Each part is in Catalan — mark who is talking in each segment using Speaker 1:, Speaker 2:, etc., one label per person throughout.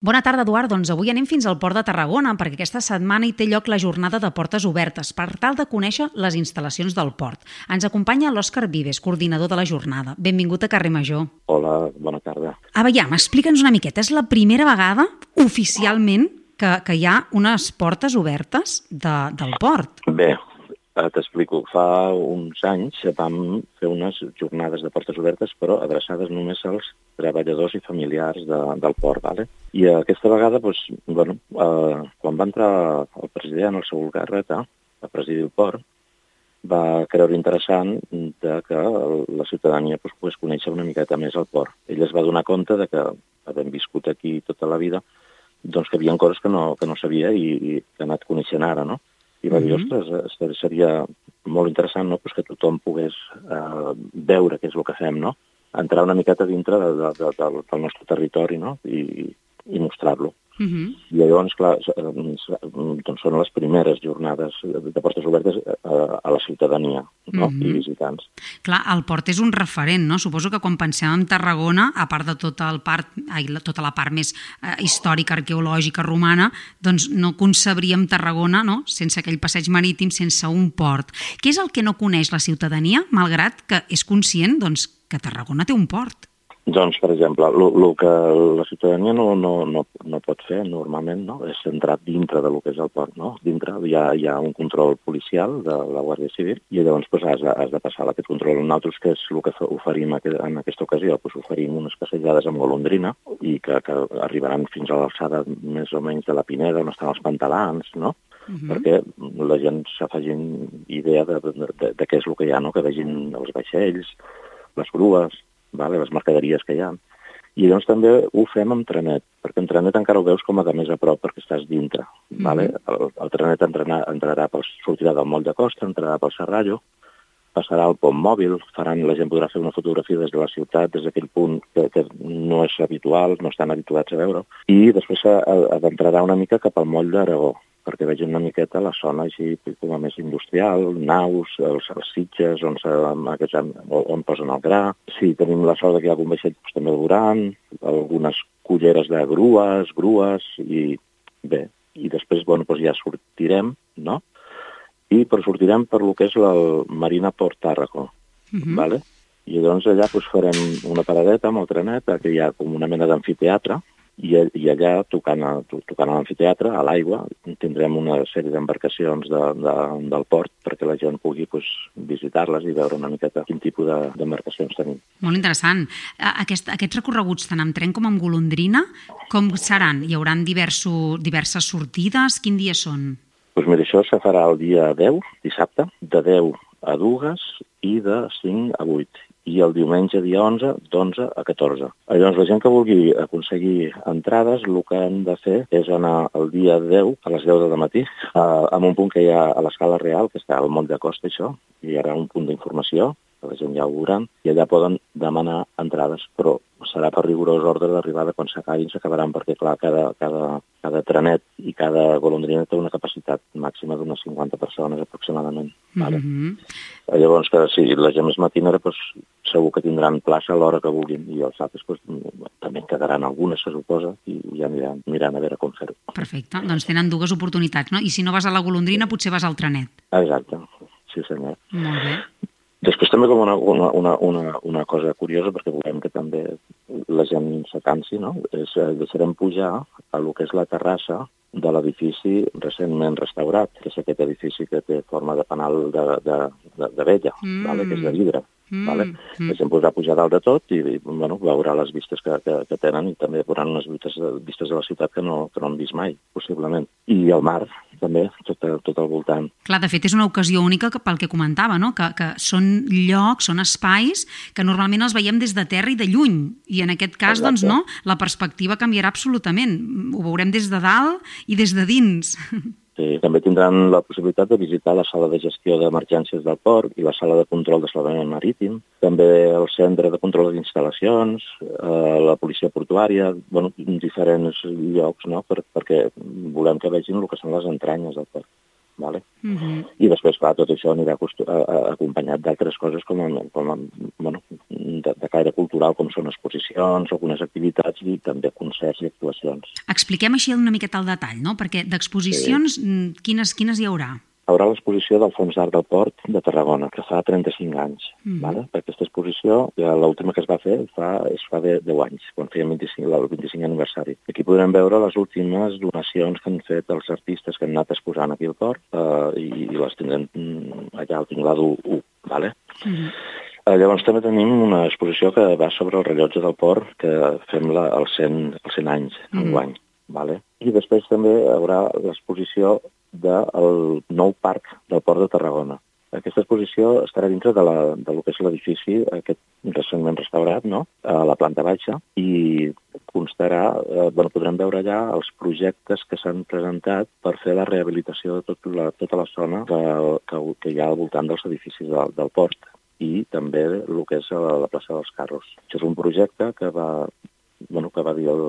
Speaker 1: Bona tarda, Eduard. Doncs avui anem fins al Port de Tarragona, perquè aquesta setmana hi té lloc la jornada de portes obertes, per tal de conèixer les instal·lacions del port. Ens acompanya l'Òscar Vives, coordinador de la jornada. Benvingut a Carrer Major.
Speaker 2: Hola, bona tarda.
Speaker 1: Aviam, explica'ns una miqueta. És la primera vegada, oficialment, que, que hi ha unes portes obertes de, del port.
Speaker 2: Bé, T'explico. Fa uns anys vam fer unes jornades de portes obertes, però adreçades només als treballadors i familiars de, del port. Vale? I aquesta vegada, doncs, bueno, eh, quan va entrar el president al seu càrrec a presidir el port, va creure interessant de que la ciutadania doncs, pogués conèixer una miqueta més el port. Ell es va donar compte de que, havent viscut aquí tota la vida, doncs que hi havia coses que no, que no sabia i, i que ha anat coneixent ara, no? I va dir, ostres, seria molt interessant no? pues que tothom pogués eh, veure què és el que fem, no? entrar una miqueta dintre de, de, de, del, del nostre territori no? i, i mostrar-lo. Uh -huh. I llavors, clar, doncs són les primeres jornades de portes obertes a, a la ciutadania no? uh -huh. i visitants.
Speaker 1: Clar, el port és un referent, no? Suposo que quan pensem en Tarragona, a part de tota, el part, ai, tota la part més eh, històrica, arqueològica, romana, doncs no concebríem Tarragona no? sense aquell passeig marítim, sense un port. Què és el que no coneix la ciutadania, malgrat que és conscient doncs, que Tarragona té un port?
Speaker 2: Doncs, per exemple, el que la ciutadania no, no, no, no pot fer normalment no? és entrar dintre de lo que és el port. No? Dintre hi ha, hi ha un control policial de la Guàrdia Civil i llavors pues, has, de, has de passar aquest control. Nosaltres, que és el que oferim en aquesta ocasió, pues, oferim unes passejades amb golondrina i que, que arribaran fins a l'alçada més o menys de la Pineda, on estan els pantalans, no? Uh -huh. perquè la gent s'afegin idea de, de, de, de què és el que hi ha, no? que vegin els vaixells, les grues, vale? les mercaderies que hi ha. I llavors també ho fem amb trenet, perquè en trenet encara ho veus com a de més a prop perquè estàs dintre. Mm -hmm. vale? el, el trenet entrarà, entrarà pel, sortirà del moll de costa, entrarà pel Serrallo, passarà al pont mòbil, faran, la gent podrà fer una fotografia des de la ciutat, des d'aquell punt que, que no és habitual, no estan habituats a veure, i després adentrarà una mica cap al moll d'Aragó, perquè vegin una miqueta la zona així com a més industrial, naus, els, els sitges on, on, on posen el gra. Si tenim la sort que hi ha algun vaixell, doncs també el veuran, algunes culleres de grues, grues, i bé, i després, bueno, doncs ja sortirem, no? I però sortirem per lo que és la Marina Port Tàrraco, uh -huh. vale? I llavors allà doncs, farem una paradeta amb el trenet, que hi ha com una mena d'amfiteatre, i, i allà, tocant, a, tocant a l'amfiteatre, a l'aigua, tindrem una sèrie d'embarcacions de, de, del port perquè la gent pugui pues, visitar-les i veure una miqueta quin tipus d'embarcacions tenim.
Speaker 1: Molt interessant. Aquest, aquests recorreguts, tant amb tren com amb golondrina, com seran? Hi haurà diverso, diverses sortides? Quin dia són?
Speaker 2: Doncs pues mira, això se farà el dia 10, dissabte, de 10 a 2 i de 5 a 8 i el diumenge dia 11, d'11 a 14. Llavors, la gent que vulgui aconseguir entrades, el que han de fer és anar el dia 10, a les 10 de matí, a, a un punt que hi ha a l'escala real, que està al moll de costa, això, i hi haurà un punt d'informació, que la gent ja ho veuran, i allà poden demanar entrades, però serà per rigorós ordre d'arribada quan s'acabin, s'acabaran, perquè clar, cada, cada, cada trenet i cada golondrina té una capacitat màxima d'unes 50 persones aproximadament. Mm -hmm. vale? Llavors, que si la gent és matinera, doncs, segur que tindran plaça a l'hora que vulguin, i els altres doncs, també quedaran algunes, se suposa, i ja aniran mirant a veure com fer-ho.
Speaker 1: Perfecte, doncs tenen dues oportunitats, no? I si no vas a la golondrina, potser vas al trenet.
Speaker 2: Exacte, sí senyor.
Speaker 1: Molt bé.
Speaker 2: Després també com una, una, una, una, cosa curiosa, perquè volem que també la gent s'acansi, no? És, eh, deixarem pujar a lo que és la terrassa de l'edifici recentment restaurat, que és aquest edifici que té forma de penal de, de, de, de vella, mm. vale? que és de vidre. Mm, vale? mm. Gent podrà pujar dalt de tot i bueno, veurà les vistes que, que, que tenen i també veuran unes vistes, vistes de la ciutat que no, que no han vist mai, possiblement. I el mar, també, tot, tot al voltant.
Speaker 1: Clar, de fet, és una ocasió única pel que comentava, no? que, que són llocs, són espais que normalment els veiem des de terra i de lluny. I en aquest cas, Exacte. doncs, no, la perspectiva canviarà absolutament. Ho veurem des de dalt i des de dins.
Speaker 2: Sí, també tindran la possibilitat de visitar la sala de gestió d'emergències del port i la sala de control de salvament marítim, també el centre de control d'instal·lacions, eh, la policia portuària, bueno, diferents llocs, no?, per, perquè volem que vegin el que són les entranyes del port. Vale?
Speaker 1: Uh -huh.
Speaker 2: I després, clar, tot això anirà acompanyat d'altres coses com, a, com a, bueno, de, de caire cultural, com són exposicions, algunes activitats i també concerts i actuacions.
Speaker 1: Expliquem així una miqueta el detall, no? Perquè d'exposicions, sí. quines, quines hi haurà?
Speaker 2: haurà l'exposició del Fons d'Art del Port de Tarragona, que fa 35 anys. Mm -hmm. vale? Per exposició, l'última que es va fer fa, es fa de 10 anys, quan feia el 25, el 25 aniversari. Aquí podrem veure les últimes donacions que han fet els artistes que han anat exposant aquí al port eh, i, i les tindrem mm, allà al tinglado 1. Vale? Mm -hmm. Eh, llavors també tenim una exposició que va sobre el rellotge del port, que fem la, el 100, els 100 anys, mm -hmm. enguany. Vale? I després també hi haurà l'exposició del nou parc del Port de Tarragona. Aquesta exposició estarà dintre de, la, de lo que és l'edifici aquest recentment restaurat, no? a la planta baixa, i constarà, eh, bueno, podrem veure allà els projectes que s'han presentat per fer la rehabilitació de tot la, tota la zona que, que, que hi ha al voltant dels edificis del, del port i també el que és la, la plaça dels Carros. Això és un projecte que va, bueno, que va dir el,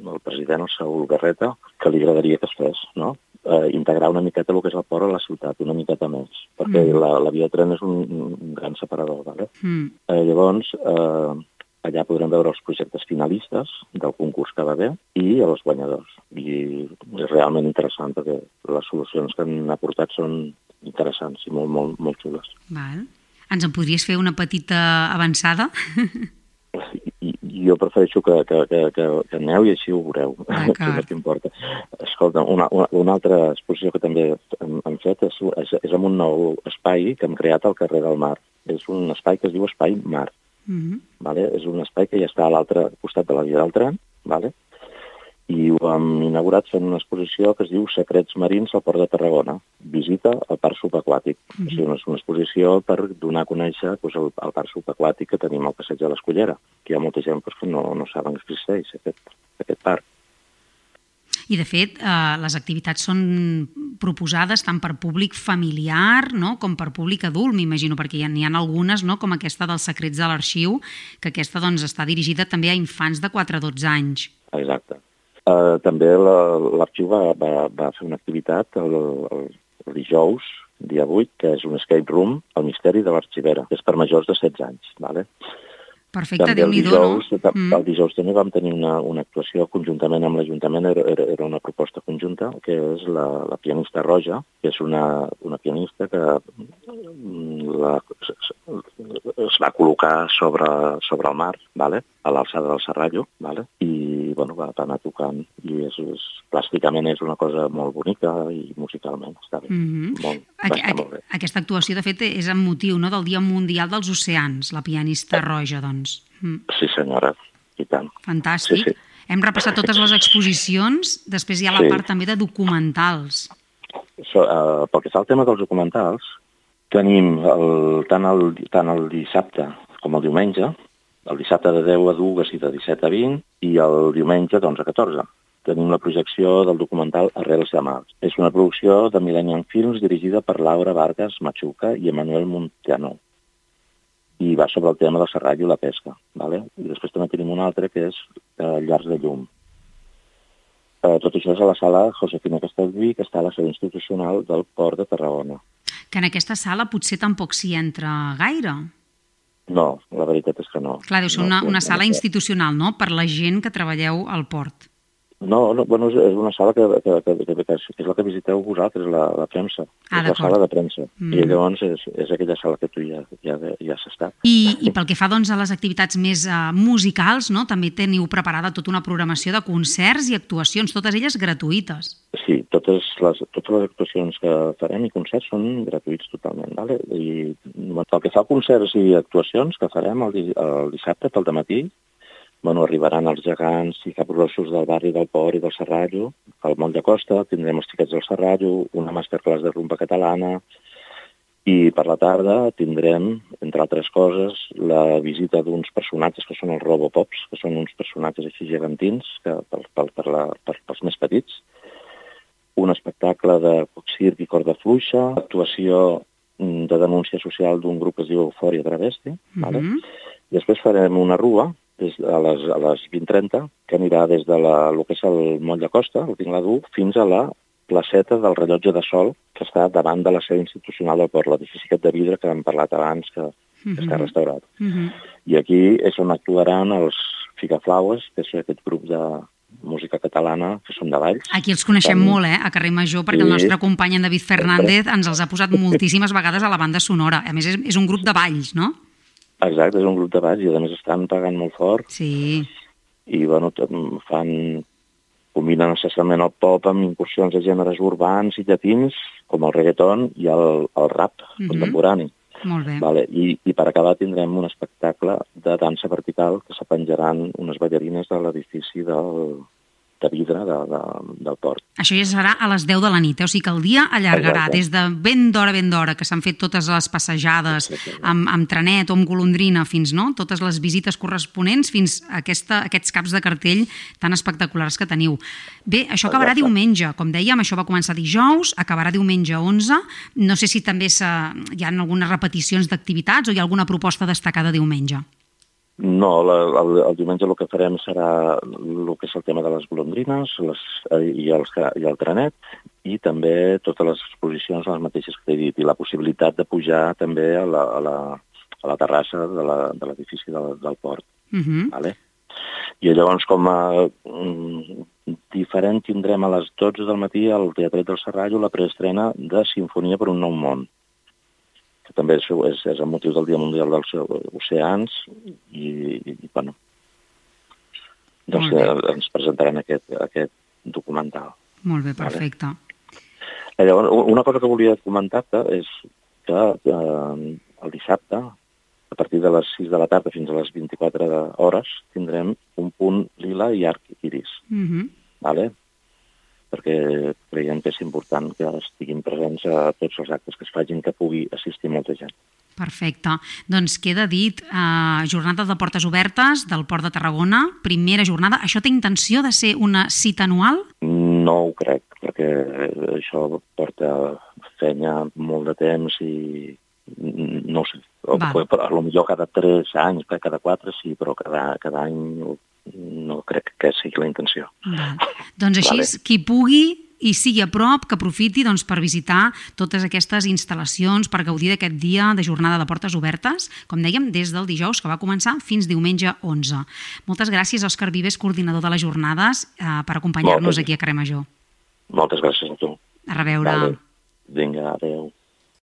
Speaker 2: el president, el Saúl Garreta, que li agradaria que es fes, no? Eh, integrar una miqueta el que és el port a la ciutat, una miqueta més, perquè mm. la, la via de tren és un, un gran separador. Vale? Mm. Eh, llavors, eh, allà podrem veure els projectes finalistes del concurs que va haver i els guanyadors. I és realment interessant perquè les solucions que han aportat són interessants i molt, molt, molt xules.
Speaker 1: Val. Ens en podries fer una petita avançada?
Speaker 2: jo prefereixo que, que, que, que, que aneu i així ho veureu, que no t'importa. Escolta, una, una, una altra exposició que també hem, hem fet és, és, és en un nou espai que hem creat al carrer del Mar. És un espai que es diu Espai Mar. Mm -hmm. vale? És un espai que ja està a l'altre costat de la via del tren, vale? I ho hem inaugurat fent una exposició que es diu Secrets Marins al Port de Tarragona, visita al parc subaquàtic. Mm -hmm. o sigui, una, una exposició per donar a conèixer doncs, el, el parc subaquàtic que tenim al passeig de l'Escollera, que hi ha molta gent doncs, que no, no saben que existeix aquest, aquest parc.
Speaker 1: I, de fet, eh, les activitats són proposades tant per públic familiar no? com per públic adult, m'imagino, perquè n'hi ha, ha algunes, no? com aquesta dels secrets de l'arxiu, que aquesta doncs, està dirigida també a infants de 4 a 12 anys.
Speaker 2: Exacte. Uh, també l'arxiu va, va, va fer una activitat el, el, el dijous, dia 8, que és un escape room, el misteri de l'arxivera, que és per majors de 16 anys. Vale?
Speaker 1: Perfecte, déu nhi no?
Speaker 2: Mm. El dijous també vam tenir una, una actuació conjuntament amb l'Ajuntament, era, era, era una proposta conjunta, que és la, la pianista Roja, que és una, una pianista que la, es va col·locar sobre, sobre el mar, vale? a l'alçada del Serrallo, vale? i bueno, va, anar tocant. I és, és, plàsticament és una cosa molt bonica i musicalment està bé. Mm -hmm. molt,
Speaker 1: Aqu molt bé. Aquesta actuació, de fet, és amb motiu no, del Dia Mundial dels Oceans, la pianista. Roja, doncs.
Speaker 2: Mm. Sí, senyora, i tant.
Speaker 1: Fantàstic. Sí, sí. Hem repassat totes les exposicions, després hi ha la sí. part també de documentals.
Speaker 2: So, uh, pel que fa al tema dels documentals, tenim el, tant, el, tant el dissabte com el diumenge, el dissabte de 10 a 2 i de 17 a 20 i el diumenge d'11 a 14. Tenim la projecció del documental Arrels de Mar. És una producció de Millennium Films dirigida per Laura Vargas Machuca i Emmanuel Montiano i va sobre el tema del serrall i la pesca. Vale? I després també tenim un altre que és eh, Llars de Llum. Eh, tot això és a la sala Josefina Castellví, que està a la seu institucional del Port de Tarragona.
Speaker 1: Que en aquesta sala potser tampoc s'hi entra gaire.
Speaker 2: No, la veritat és que no.
Speaker 1: Clar, deu ser
Speaker 2: no,
Speaker 1: una, una sala institucional, no?, per la gent que treballeu al port.
Speaker 2: No, no bueno, és una sala que, que, que, que, que és la que visiteu vosaltres, la, la premsa.
Speaker 1: Ah,
Speaker 2: és la sala de premsa. Mm. I llavors és, és aquella sala que tu ja, ja, ja has estat.
Speaker 1: I, I pel que fa doncs, a les activitats més uh, musicals, no? també teniu preparada tota una programació de concerts i actuacions, totes elles gratuïtes.
Speaker 2: Sí, totes les, totes les actuacions que farem i concerts són gratuïts totalment. Vale? I pel que fa a concerts i actuacions que farem el, el dissabte pel matí, bueno, arribaran els gegants i capgrossos del barri del Port i del Serrallo, al Moll de Costa, tindrem els xiquets del Serrallo, una masterclass de rumba catalana, i per la tarda tindrem, entre altres coses, la visita d'uns personatges que són els Robopops, que són uns personatges així gegantins que, per, per, per la, per, pels més petits, un espectacle de circ i corda fluixa, actuació mm, de denúncia social d'un grup que es diu Eufòria Travesti, mm -hmm. vale? després farem una rua des a les, a les 20.30, que anirà des de la, el que és el moll de costa, el Tingladu, fins a la placeta del rellotge de sol que està davant de la seu institucional del port, l'edifici de vidre que hem parlat abans, que, que
Speaker 1: Mhm.
Speaker 2: està restaurat.
Speaker 1: Uh -huh.
Speaker 2: I aquí és on actuaran els Figaflaues, que és aquest grup de música catalana que són de Valls.
Speaker 1: Aquí els coneixem
Speaker 2: Tant.
Speaker 1: molt, eh, a Carrer Major, perquè el
Speaker 2: Sí.
Speaker 1: nostre company en David Fernández ens els ha posat moltíssimes vegades a la banda sonora. A més, és, és un grup de balls, no?
Speaker 2: Exacte, és un grup de Valls i a més estan pagant molt fort
Speaker 1: Sí.
Speaker 2: i bueno, tot- fan combinen necessàriament el pop amb incursions de gèneres urbans i llatins, com el reggaeton i el, el rap
Speaker 1: Mhm.
Speaker 2: contemporani.
Speaker 1: Molt bé.
Speaker 2: Vale. I, I per acabar tindrem un espectacle de dansa vertical que s'apenjaran unes ballarines de l'edifici del, de vidre de, de, del port.
Speaker 1: Això ja serà a les 10 de la nit, eh? o sigui que el dia allargarà
Speaker 2: Exacte.
Speaker 1: des de ben d'hora, ben d'hora, que s'han fet totes les passejades
Speaker 2: Exacte.
Speaker 1: amb, amb trenet o amb golondrina, fins no? totes les visites corresponents, fins a aquesta, aquests caps de cartell tan espectaculars que teniu. Bé, això acabarà
Speaker 2: Exacte.
Speaker 1: diumenge, com dèiem, això va començar dijous, acabarà diumenge 11, no sé si també hi ha algunes repeticions d'activitats o hi ha alguna proposta destacada diumenge.
Speaker 2: No, la, el, el diumenge el que farem serà el que és el tema de les golondrines les, eh, i, els, i el trenet i també totes les exposicions les mateixes que t'he dit i la possibilitat de pujar també a la, a la, a la terrassa de l'edifici de del, del port.
Speaker 1: Uh -huh.
Speaker 2: Vale? I llavors, com a mm, diferent, tindrem a les 12 del matí al Teatret del Serrallo la preestrena de Sinfonia per un nou món, també és, és, és el motiu del Dia Mundial dels Oceans i, i, i bueno, doncs eh, ens presentaran aquest, aquest documental.
Speaker 1: Molt bé, perfecte.
Speaker 2: Eh, llavors, una cosa que volia comentar-te és que eh, el dissabte, a partir de les 6 de la tarda fins a les 24 de hores, tindrem un punt lila i arc iris,
Speaker 1: Uh -huh.
Speaker 2: vale? perquè creiem que és important que estiguin presents a tots els actes que es facin, que pugui assistir molta gent.
Speaker 1: Perfecte. Doncs queda dit, eh, jornada de portes obertes del Port de Tarragona, primera jornada. Això té intenció de ser una cita anual?
Speaker 2: No ho crec, perquè això porta fenya molt de temps i no ho sé. Però, a lo millor cada tres anys, cada quatre sí, però cada, cada any no crec que sigui la intenció.
Speaker 1: Val. Doncs així,
Speaker 2: Vale.
Speaker 1: qui pugui i sigui a prop, que aprofiti doncs, per visitar totes aquestes instal·lacions, per gaudir d'aquest dia de jornada de portes obertes, com dèiem, des del dijous que va començar fins diumenge 11. Moltes gràcies, Òscar Vives, coordinador de les jornades, eh, per acompanyar-nos aquí a Carrer Major.
Speaker 2: Moltes gràcies a tu.
Speaker 1: A reveure.
Speaker 2: Vale. Vinga, adeu.